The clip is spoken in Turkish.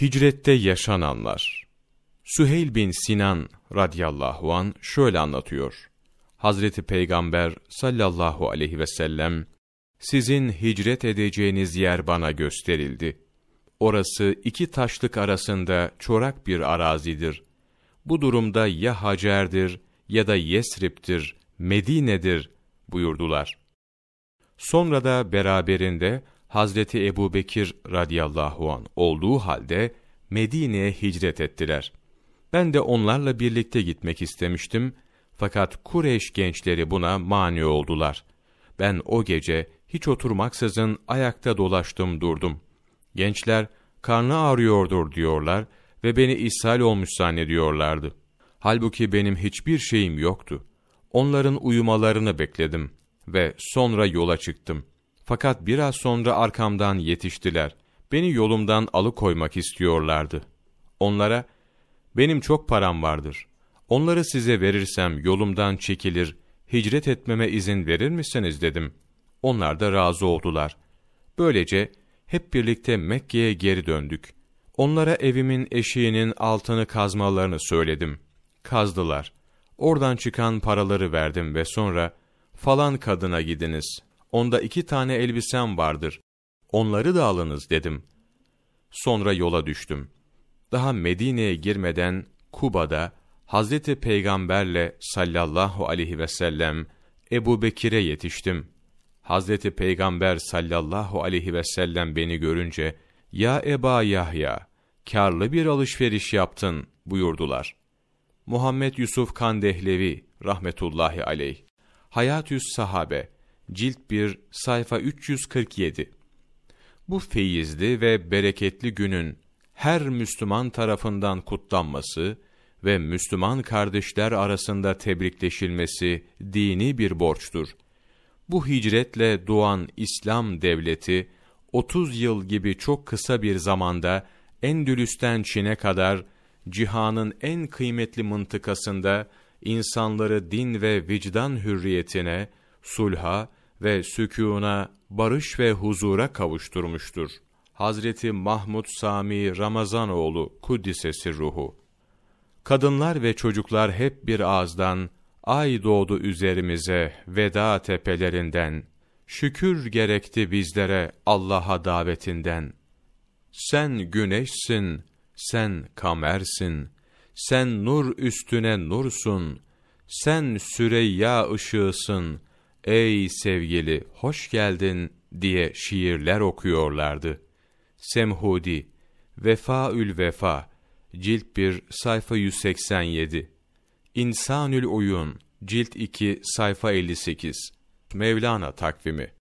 Hicrette yaşananlar Süheyl bin Sinan radıyallahu an şöyle anlatıyor. Hazreti Peygamber sallallahu aleyhi ve sellem sizin hicret edeceğiniz yer bana gösterildi. Orası iki taşlık arasında çorak bir arazidir. Bu durumda ya Hacer'dir ya da Yesrib'tir, Medine'dir buyurdular. Sonra da beraberinde Hazreti Ebu Bekir radıyallahu an olduğu halde Medine'ye hicret ettiler. Ben de onlarla birlikte gitmek istemiştim fakat Kureyş gençleri buna mani oldular. Ben o gece hiç oturmaksızın ayakta dolaştım durdum. Gençler karnı ağrıyordur diyorlar ve beni ishal olmuş zannediyorlardı. Halbuki benim hiçbir şeyim yoktu. Onların uyumalarını bekledim ve sonra yola çıktım. Fakat biraz sonra arkamdan yetiştiler. Beni yolumdan alıkoymak istiyorlardı. Onlara, benim çok param vardır. Onları size verirsem yolumdan çekilir, hicret etmeme izin verir misiniz dedim. Onlar da razı oldular. Böylece hep birlikte Mekke'ye geri döndük. Onlara evimin eşiğinin altını kazmalarını söyledim. Kazdılar. Oradan çıkan paraları verdim ve sonra, falan kadına gidiniz. Onda iki tane elbisem vardır. Onları da alınız dedim. Sonra yola düştüm. Daha Medine'ye girmeden Kuba'da Hazreti Peygamberle sallallahu aleyhi ve sellem Ebu Bekir'e yetiştim. Hazreti Peygamber sallallahu aleyhi ve sellem beni görünce, ''Ya Eba Yahya, karlı bir alışveriş yaptın.'' buyurdular. Muhammed Yusuf Kandehlevi rahmetullahi aleyh, Hayatüs Sahabe, Cilt 1, sayfa 347 Bu feyizli ve bereketli günün her Müslüman tarafından kutlanması ve Müslüman kardeşler arasında tebrikleşilmesi dini bir borçtur. Bu hicretle doğan İslam devleti, 30 yıl gibi çok kısa bir zamanda Endülüs'ten Çin'e kadar cihanın en kıymetli mıntıkasında insanları din ve vicdan hürriyetine, sulha ve sükûna, barış ve huzura kavuşturmuştur. Hazreti Mahmud Sami Ramazanoğlu Kuddisesi ruhu. Kadınlar ve çocuklar hep bir ağızdan ay doğdu üzerimize veda tepelerinden. Şükür gerekti bizlere Allah'a davetinden. Sen güneşsin, sen kamersin, sen nur üstüne nursun, sen Süreyya ışığısın, ey sevgili hoş geldin diye şiirler okuyorlardı. Semhudi, Vefaül Vefa, Cilt 1, sayfa 187 İnsanül Uyun, Cilt 2, sayfa 58 Mevlana takvimi